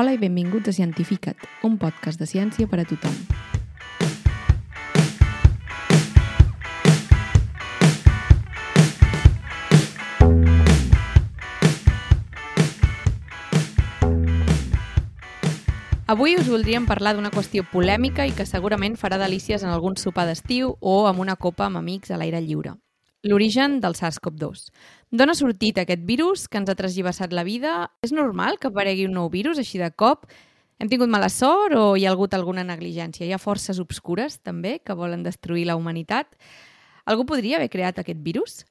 Hola i benvinguts a Cientifica't, un podcast de ciència per a tothom. Avui us voldríem parlar d'una qüestió polèmica i que segurament farà delícies en algun sopar d'estiu o amb una copa amb amics a l'aire lliure. L'origen del SARS-CoV-2. D'on ha sortit aquest virus que ens ha transgiversat la vida? És normal que aparegui un nou virus així de cop? Hem tingut mala sort o hi ha hagut alguna negligència? Hi ha forces obscures, també, que volen destruir la humanitat? Algú podria haver creat aquest virus?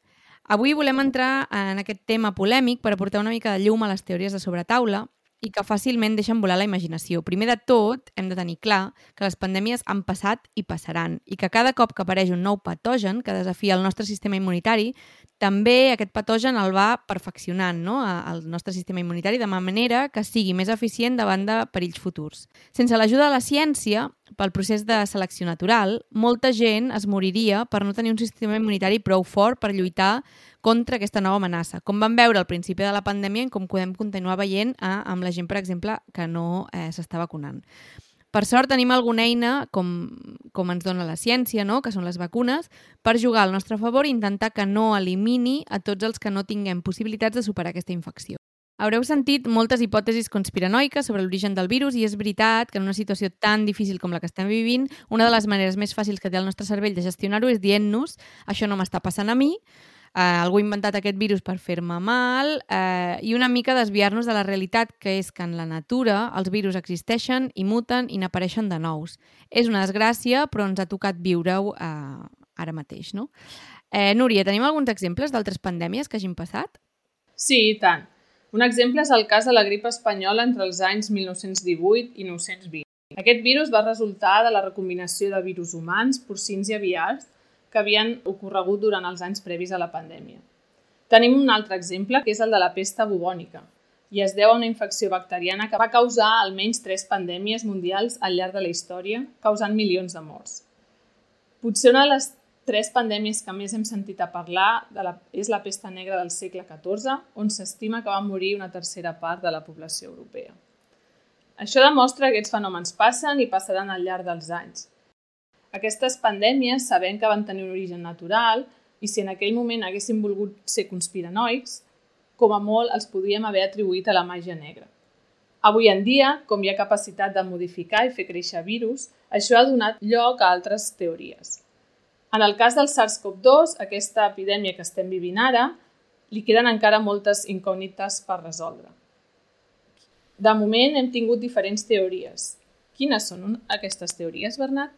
Avui volem entrar en aquest tema polèmic per aportar una mica de llum a les teories de sobretaula i que fàcilment deixen volar la imaginació. Primer de tot, hem de tenir clar que les pandèmies han passat i passaran i que cada cop que apareix un nou patogen que desafia el nostre sistema immunitari, també aquest patogen el va perfeccionant no? al nostre sistema immunitari de manera que sigui més eficient davant de perills futurs. Sense l'ajuda de la ciència, pel procés de selecció natural, molta gent es moriria per no tenir un sistema immunitari prou fort per lluitar contra aquesta nova amenaça. Com vam veure al principi de la pandèmia i com podem continuar veient eh, amb la gent, per exemple, que no eh, s'està vacunant. Per sort tenim alguna eina, com, com ens dona la ciència, no? que són les vacunes, per jugar al nostre favor i intentar que no elimini a tots els que no tinguem possibilitats de superar aquesta infecció. Haureu sentit moltes hipòtesis conspiranoiques sobre l'origen del virus i és veritat que en una situació tan difícil com la que estem vivint, una de les maneres més fàcils que té el nostre cervell de gestionar-ho és dient-nos això no m'està passant a mi, eh, algú ha inventat aquest virus per fer-me mal eh, i una mica desviar-nos de la realitat que és que en la natura els virus existeixen i muten i n'apareixen de nous. És una desgràcia, però ens ha tocat viure-ho eh, ara mateix, no? Eh, Núria, tenim alguns exemples d'altres pandèmies que hagin passat? Sí, i tant. Un exemple és el cas de la grip espanyola entre els anys 1918 i 1920. Aquest virus va resultar de la recombinació de virus humans, porcins i aviars que havien ocorregut durant els anys previs a la pandèmia. Tenim un altre exemple, que és el de la pesta bubònica, i es deu a una infecció bacteriana que va causar almenys tres pandèmies mundials al llarg de la història, causant milions de morts. Potser una de les tres pandèmies que més hem sentit a parlar de la, és la pesta negra del segle XIV, on s'estima que va morir una tercera part de la població europea. Això demostra que aquests fenòmens passen i passaran al llarg dels anys. Aquestes pandèmies sabem que van tenir un origen natural i si en aquell moment haguéssim volgut ser conspiranoics, com a molt els podríem haver atribuït a la màgia negra. Avui en dia, com hi ha capacitat de modificar i fer créixer virus, això ha donat lloc a altres teories. En el cas del SARS-CoV-2, aquesta epidèmia que estem vivint ara, li queden encara moltes incògnites per resoldre. De moment hem tingut diferents teories. Quines són aquestes teories, Bernat?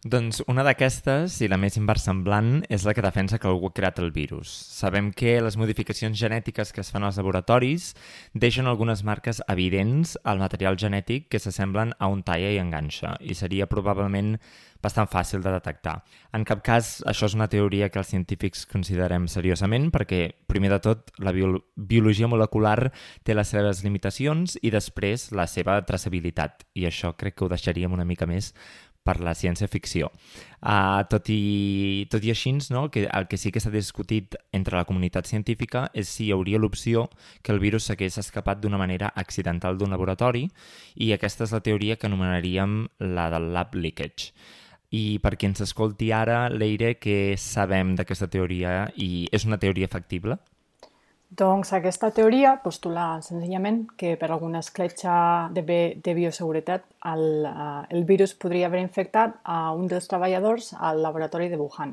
Doncs una d'aquestes, i la més inversemblant, és la que defensa que algú ha creat el virus. Sabem que les modificacions genètiques que es fan als laboratoris deixen algunes marques evidents al material genètic que s'assemblen a un talla i enganxa, i seria probablement bastant fàcil de detectar. En cap cas, això és una teoria que els científics considerem seriosament perquè, primer de tot, la bio biologia molecular té les seves limitacions i després la seva traçabilitat, i això crec que ho deixaríem una mica més per la ciència-ficció. Uh, tot, i, tot i així, no, que el que sí que s'ha discutit entre la comunitat científica és si hi hauria l'opció que el virus s'hagués escapat d'una manera accidental d'un laboratori i aquesta és la teoria que anomenaríem la del lab leakage. I per qui ens escolti ara, Leire, què sabem d'aquesta teoria i és una teoria factible? Doncs aquesta teoria postula senzillament que per alguna escletxa de, de bioseguretat el, uh, el virus podria haver infectat a un dels treballadors al laboratori de Wuhan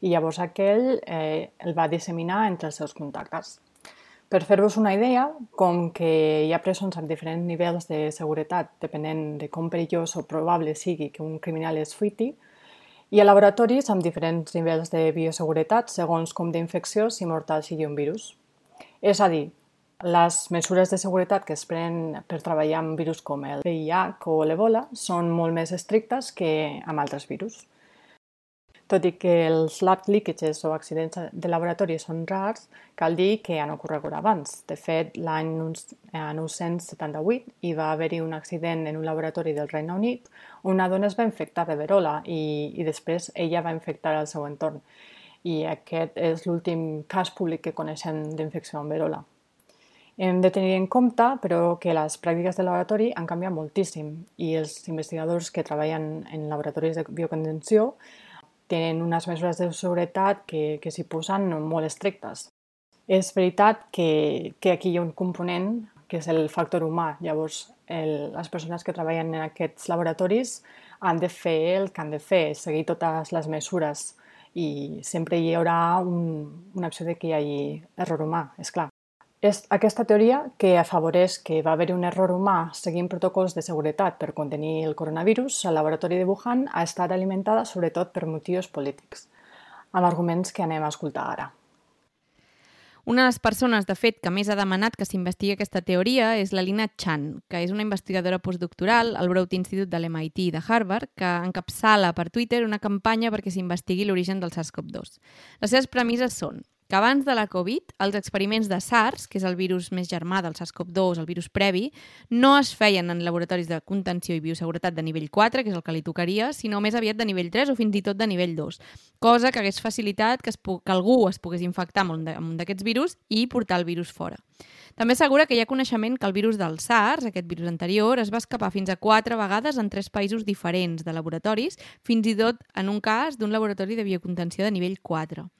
i llavors aquell eh, el va disseminar entre els seus contactes. Per fer-vos una idea, com que hi ha presons amb diferents nivells de seguretat, depenent de com perillós o probable sigui que un criminal es fuiti, hi ha laboratoris amb diferents nivells de bioseguretat segons com d'infecció si mortal sigui un virus. És a dir, les mesures de seguretat que es prenen per treballar amb virus com el VIH o l'Ebola són molt més estrictes que amb altres virus. Tot i que els lab leakages o accidents de laboratori són rars, cal dir que han ocorregut abans. De fet, l'any 1978 hi va haver-hi un accident en un laboratori del Regne Unit una dona es va infectar de verola i, i després ella va infectar el seu entorn i aquest és l'últim cas públic que coneixem d'infecció amb verola. Hem de tenir en compte, però, que les pràctiques de laboratori han canviat moltíssim i els investigadors que treballen en laboratoris de biocontenció tenen unes mesures de seguretat que, que s'hi posen molt estrictes. És veritat que, que aquí hi ha un component que és el factor humà. Llavors, el, les persones que treballen en aquests laboratoris han de fer el que han de fer, seguir totes les mesures i sempre hi haurà un, una opció de que hi hagi error humà, és clar. És aquesta teoria que afavoreix que va haver un error humà seguint protocols de seguretat per contenir el coronavirus al laboratori de Wuhan ha estat alimentada sobretot per motius polítics, amb arguments que anem a escoltar ara. Una de les persones, de fet, que més ha demanat que s'investigui aquesta teoria és la Lina Chan, que és una investigadora postdoctoral al Broad Institute de l'MIT de Harvard, que encapçala per Twitter una campanya perquè s'investigui l'origen del SARS-CoV-2. Les seves premisses són que abans de la Covid, els experiments de SARS, que és el virus més germà del SARS-CoV-2, el virus previ, no es feien en laboratoris de contenció i bioseguretat de nivell 4, que és el que li tocaria, sinó més aviat de nivell 3 o fins i tot de nivell 2, cosa que hagués facilitat que, es que algú es pogués infectar amb un d'aquests virus i portar el virus fora. També assegura que hi ha coneixement que el virus del SARS, aquest virus anterior, es va escapar fins a quatre vegades en tres països diferents de laboratoris, fins i tot en un cas d'un laboratori de biocontenció de nivell 4.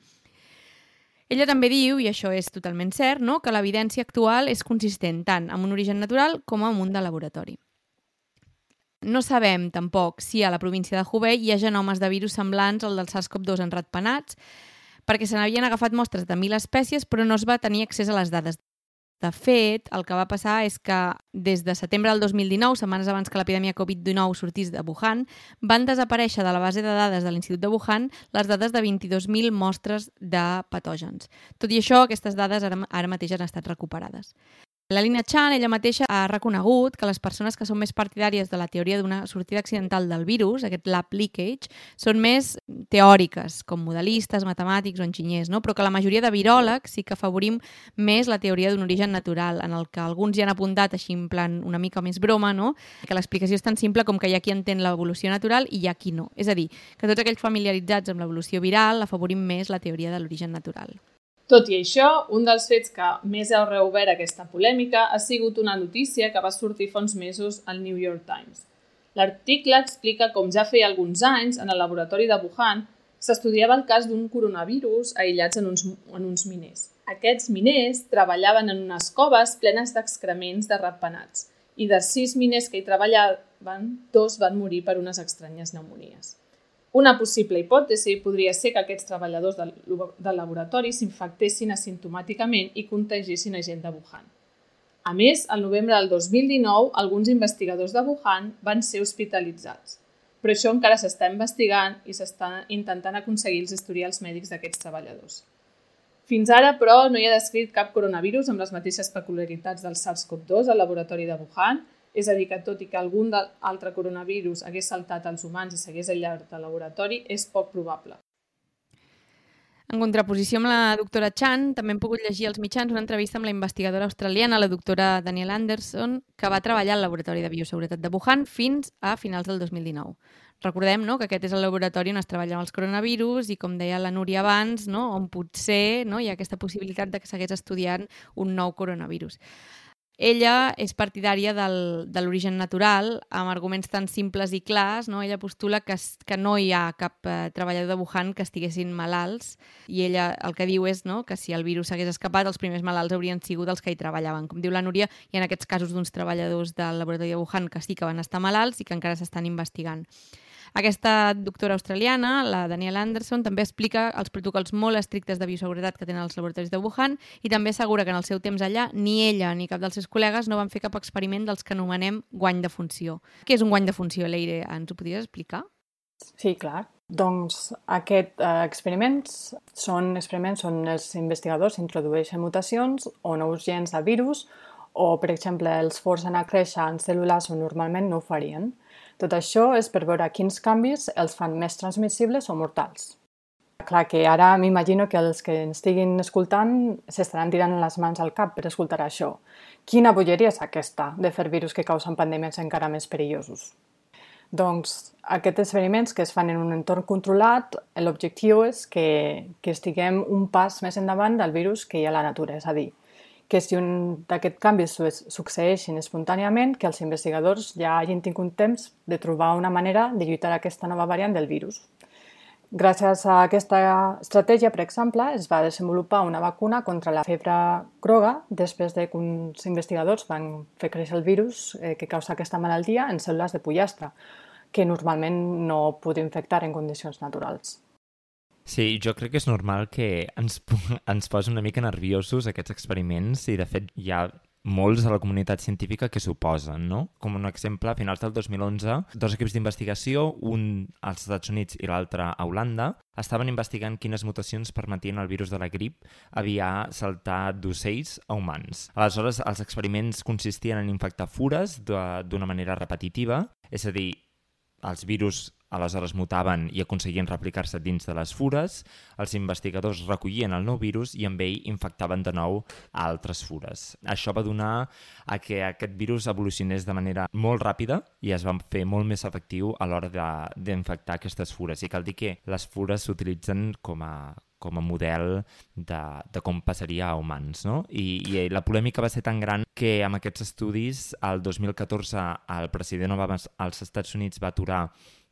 Ella també diu, i això és totalment cert, no? que l'evidència actual és consistent tant amb un origen natural com amb un de laboratori. No sabem, tampoc, si a la província de Hubei hi ha genomes de virus semblants al del SARS-CoV-2 en ratpenats, perquè se n'havien agafat mostres de mil espècies, però no es va tenir accés a les dades de fet, el que va passar és que des de setembre del 2019, setmanes abans que l'epidèmia Covid-19 sortís de Wuhan, van desaparèixer de la base de dades de l'Institut de Wuhan les dades de 22.000 mostres de patògens. Tot i això, aquestes dades ara, ara mateix han estat recuperades. La Lina Chan, ella mateixa, ha reconegut que les persones que són més partidàries de la teoria d'una sortida accidental del virus, aquest lab leakage, són més teòriques, com modelistes, matemàtics o enginyers, no? però que la majoria de viròlegs sí que afavorim més la teoria d'un origen natural, en el que alguns ja han apuntat així en plan una mica més broma, no? que l'explicació és tan simple com que hi ha qui entén l'evolució natural i hi ha qui no. És a dir, que tots aquells familiaritzats amb l'evolució viral afavorim més la teoria de l'origen natural. Tot i això, un dels fets que més ha reobert aquesta polèmica ha sigut una notícia que va sortir fa uns mesos al New York Times. L'article explica com ja feia alguns anys, en el laboratori de Wuhan, s'estudiava el cas d'un coronavirus aïllats en uns, en uns miners. Aquests miners treballaven en unes coves plenes d'excrements de ratpenats i de sis miners que hi treballaven, dos van morir per unes estranyes pneumonies. Una possible hipòtesi podria ser que aquests treballadors del, del laboratori s'infectessin asimptomàticament i contagissin a gent de Wuhan. A més, al novembre del 2019, alguns investigadors de Wuhan van ser hospitalitzats. Però això encara s'està investigant i s'està intentant aconseguir els historials mèdics d'aquests treballadors. Fins ara, però, no hi ha descrit cap coronavirus amb les mateixes peculiaritats del SARS-CoV-2 al laboratori de Wuhan és a dir, que tot i que algun altre coronavirus hagués saltat als humans i s'hagués aïllat al laboratori, és poc probable. En contraposició amb la doctora Chan, també hem pogut llegir als mitjans una entrevista amb la investigadora australiana, la doctora Daniel Anderson, que va treballar al Laboratori de Bioseguretat de Wuhan fins a finals del 2019. Recordem no, que aquest és el laboratori on es treballa amb els coronavirus i, com deia la Núria abans, no, on potser no, hi ha aquesta possibilitat de que s'hagués estudiant un nou coronavirus. Ella és partidària del, de l'origen natural, amb arguments tan simples i clars. No? Ella postula que, que no hi ha cap eh, treballador de Wuhan que estiguessin malalts i ella el que diu és no? que si el virus s'hagués escapat, els primers malalts haurien sigut els que hi treballaven. Com diu la Núria, hi ha en aquests casos d'uns treballadors del laboratori de Wuhan que sí que van estar malalts i que encara s'estan investigant. Aquesta doctora australiana, la Daniela Anderson, també explica els protocols molt estrictes de bioseguretat que tenen els laboratoris de Wuhan i també assegura que en el seu temps allà ni ella ni cap dels seus col·legues no van fer cap experiment dels que anomenem guany de funció. Què és un guany de funció, Leire? Ens ho podries explicar? Sí, clar. Doncs aquests eh, experiments són experiments on els investigadors introdueixen mutacions o nous gens de virus o, per exemple, els forcen a créixer en cèl·lules on normalment no ho farien. Tot això és per veure quins canvis els fan més transmissibles o mortals. Clar que ara m'imagino que els que ens estiguin escoltant s'estaran tirant les mans al cap per escoltar això. Quina bolleria és aquesta de fer virus que causen pandèmies encara més perillosos? Doncs aquests experiments que es fan en un entorn controlat, l'objectiu és que, que estiguem un pas més endavant del virus que hi ha a la natura, és a dir, que si un d'aquests canvis succeeixin espontàniament, que els investigadors ja hagin tingut temps de trobar una manera de lluitar aquesta nova variant del virus. Gràcies a aquesta estratègia, per exemple, es va desenvolupar una vacuna contra la febre groga després de que uns investigadors van fer créixer el virus eh, que causa aquesta malaltia en cèl·lules de pollastre, que normalment no pot infectar en condicions naturals. Sí, jo crec que és normal que ens, ens posi una mica nerviosos aquests experiments i, de fet, ja molts de la comunitat científica que suposen, no? Com un exemple, a finals del 2011, dos equips d'investigació, un als Estats Units i l'altre a Holanda, estaven investigant quines mutacions permetien al virus de la grip aviar saltar d'ocells a humans. Aleshores, els experiments consistien en infectar fures d'una manera repetitiva, és a dir, els virus aleshores mutaven i aconseguien replicar-se dins de les fures, els investigadors recollien el nou virus i amb ell infectaven de nou a altres fures. Això va donar a que aquest virus evolucionés de manera molt ràpida i es va fer molt més efectiu a l'hora d'infectar aquestes fures. I cal dir que les fures s'utilitzen com a, com a model de, de com passaria a humans. No? I, I la polèmica va ser tan gran que amb aquests estudis, el 2014, el president Obama als Estats Units va aturar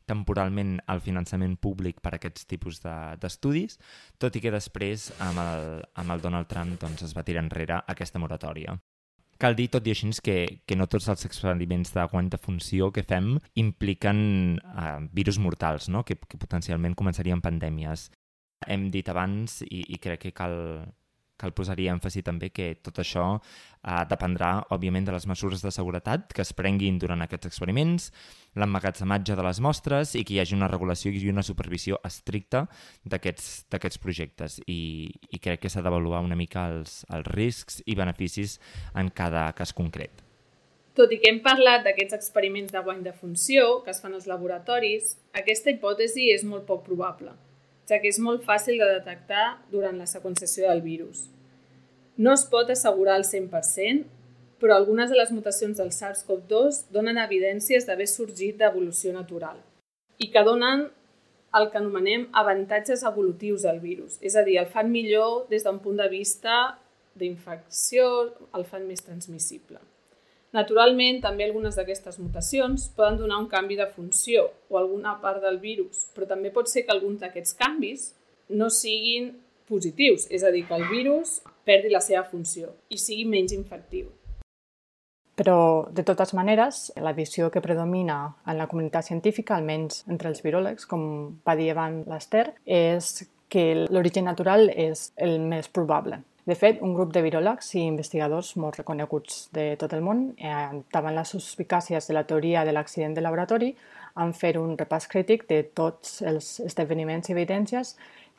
temporalment el finançament públic per a aquests tipus d'estudis, de, tot i que després amb el, amb el Donald Trump doncs, es va tirar enrere aquesta moratòria. Cal dir, tot i així, que, que no tots els experiments de guany de funció que fem impliquen eh, virus mortals, no? que, que potencialment començarien pandèmies. Hem dit abans, i, i crec que cal, cal posar-hi èmfasi també que tot això eh, dependrà, òbviament, de les mesures de seguretat que es prenguin durant aquests experiments, l'emmagatzematge de les mostres i que hi hagi una regulació i una supervisió estricta d'aquests projectes. I, I crec que s'ha d'avaluar una mica els, els riscs i beneficis en cada cas concret. Tot i que hem parlat d'aquests experiments de guany de funció que es fan als laboratoris, aquesta hipòtesi és molt poc probable ja que és molt fàcil de detectar durant la seqüenciació del virus. No es pot assegurar al 100%, però algunes de les mutacions del SARS-CoV-2 donen evidències d'haver sorgit d'evolució natural i que donen el que anomenem avantatges evolutius al virus, és a dir, el fan millor des d'un punt de vista d'infecció, el fan més transmissible. Naturalment, també algunes d'aquestes mutacions poden donar un canvi de funció o alguna part del virus, però també pot ser que alguns d'aquests canvis no siguin positius, és a dir, que el virus perdi la seva funció i sigui menys infectiu. Però, de totes maneres, la visió que predomina en la comunitat científica, almenys entre els viròlegs, com va dir abans l'Ester, és que l'origen natural és el més probable. De fet, un grup de viròlegs i investigadors molt reconeguts de tot el món, eh, davant les suspicàcies de la teoria de l'accident de laboratori, han fet un repàs crític de tots els esdeveniments i evidències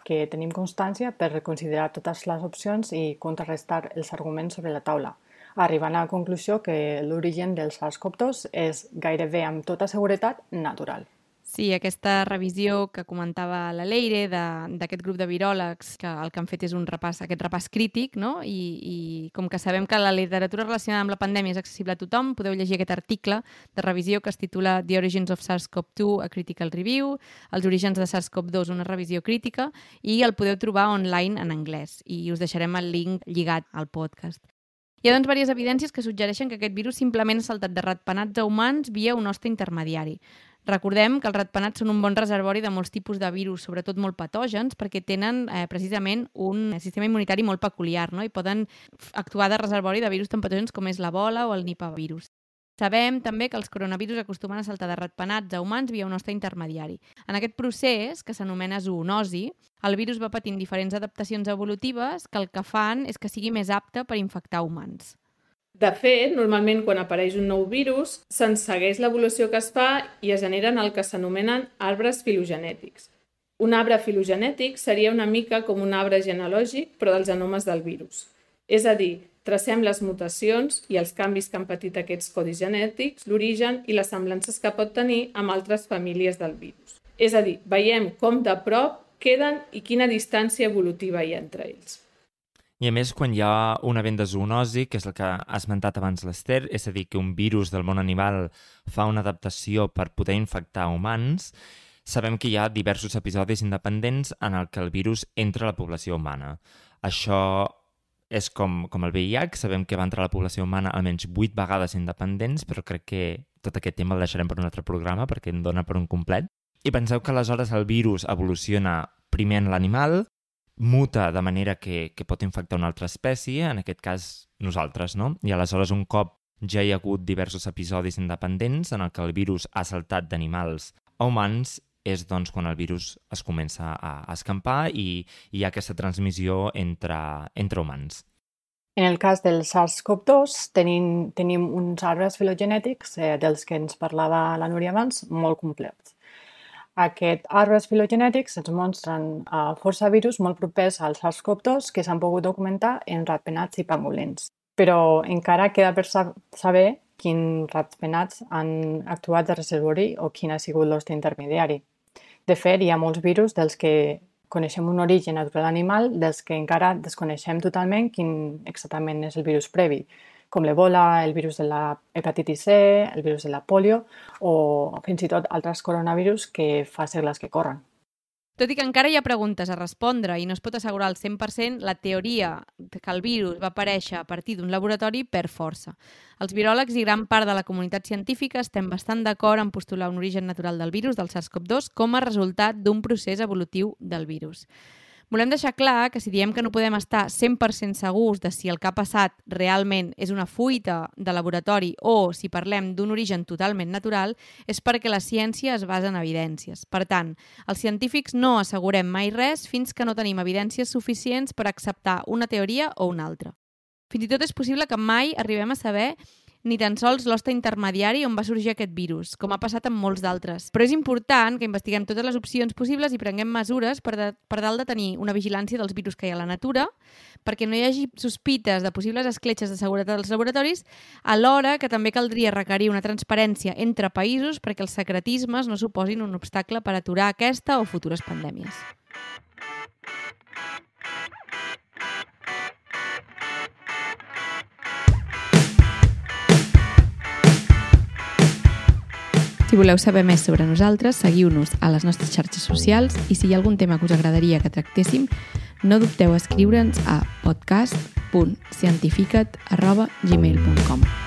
que tenim constància per reconsiderar totes les opcions i contrarrestar els arguments sobre la taula, arribant a la conclusió que l'origen del SARS-CoV-2 és gairebé amb tota seguretat natural. Sí, aquesta revisió que comentava la Leire d'aquest grup de viròlegs que el que han fet és un repàs, aquest repàs crític, no? I, i com que sabem que la literatura relacionada amb la pandèmia és accessible a tothom, podeu llegir aquest article de revisió que es titula The Origins of SARS-CoV-2, a Critical Review, els orígens de SARS-CoV-2, una revisió crítica, i el podeu trobar online en anglès. I us deixarem el link lligat al podcast. Hi ha doncs diverses evidències que suggereixen que aquest virus simplement ha saltat de ratpenats a humans via un hoste intermediari. Recordem que els ratpenats són un bon reservori de molts tipus de virus, sobretot molt patògens, perquè tenen eh, precisament un sistema immunitari molt peculiar no? i poden actuar de reservori de virus tan patògens com és l'ebola o el nipavirus. Sabem també que els coronavirus acostumen a saltar de ratpenats a humans via un hoste intermediari. En aquest procés, que s'anomena zoonosi, el virus va patint diferents adaptacions evolutives que el que fan és que sigui més apte per infectar humans. De fet, normalment quan apareix un nou virus, se'n segueix l'evolució que es fa i es generen el que s'anomenen arbres filogenètics. Un arbre filogenètic seria una mica com un arbre genealògic, però dels genomes del virus. És a dir, tracem les mutacions i els canvis que han patit aquests codis genètics, l'origen i les semblances que pot tenir amb altres famílies del virus. És a dir, veiem com de prop queden i quina distància evolutiva hi ha entre ells. I a més, quan hi ha un event de zoonosi, que és el que ha esmentat abans l'Ester, és a dir, que un virus del món animal fa una adaptació per poder infectar humans, sabem que hi ha diversos episodis independents en el que el virus entra a la població humana. Això és com, com el VIH, sabem que va entrar a la població humana almenys 8 vegades independents, però crec que tot aquest tema el deixarem per un altre programa perquè en dona per un complet. I penseu que aleshores el virus evoluciona primer en l'animal, muta de manera que, que pot infectar una altra espècie, en aquest cas nosaltres, no? I aleshores un cop ja hi ha hagut diversos episodis independents en el que el virus ha saltat d'animals a humans, és doncs, quan el virus es comença a, escampar i, i hi ha aquesta transmissió entre, entre humans. En el cas del SARS-CoV-2 tenim, tenim uns arbres filogenètics eh, dels que ens parlava la Núria abans, molt complets. Aquests arbres filogenètics ens mostren uh, força virus molt propers al SARS-CoV-2 que s'han pogut documentar en ratpenats i pangolins. Però encara queda per saber quins ratpenats han actuat de reservori o quin ha sigut l'hoste intermediari. De fet, hi ha molts virus dels que coneixem un origen natural animal dels que encara desconeixem totalment quin exactament és el virus previ, com l'ebola, el virus de la hepatitis C, el virus de la polio o fins i tot altres coronavirus que fa segles que corren. Tot i que encara hi ha preguntes a respondre i no es pot assegurar al 100%, la teoria que el virus va aparèixer a partir d'un laboratori per força. Els viròlegs i gran part de la comunitat científica estem bastant d'acord en postular un origen natural del virus, del SARS-CoV-2, com a resultat d'un procés evolutiu del virus. Volem deixar clar que si diem que no podem estar 100% segurs de si el que ha passat realment és una fuita de laboratori o si parlem d'un origen totalment natural, és perquè la ciència es basa en evidències. Per tant, els científics no assegurem mai res fins que no tenim evidències suficients per acceptar una teoria o una altra. Fins i tot és possible que mai arribem a saber ni tan sols l'hoste intermediari on va sorgir aquest virus, com ha passat amb molts d'altres. Però és important que investiguem totes les opcions possibles i prenguem mesures per, de, per dalt de tenir una vigilància dels virus que hi ha a la natura, perquè no hi hagi sospites de possibles escletxes de seguretat dels laboratoris, alhora que també caldria requerir una transparència entre països perquè els secretismes no suposin un obstacle per aturar aquesta o futures pandèmies. Si voleu saber més sobre nosaltres, seguiu-nos a les nostres xarxes socials i si hi ha algun tema que us agradaria que tractéssim, no dubteu a escriure'ns a podcast.cientificat.gmail.com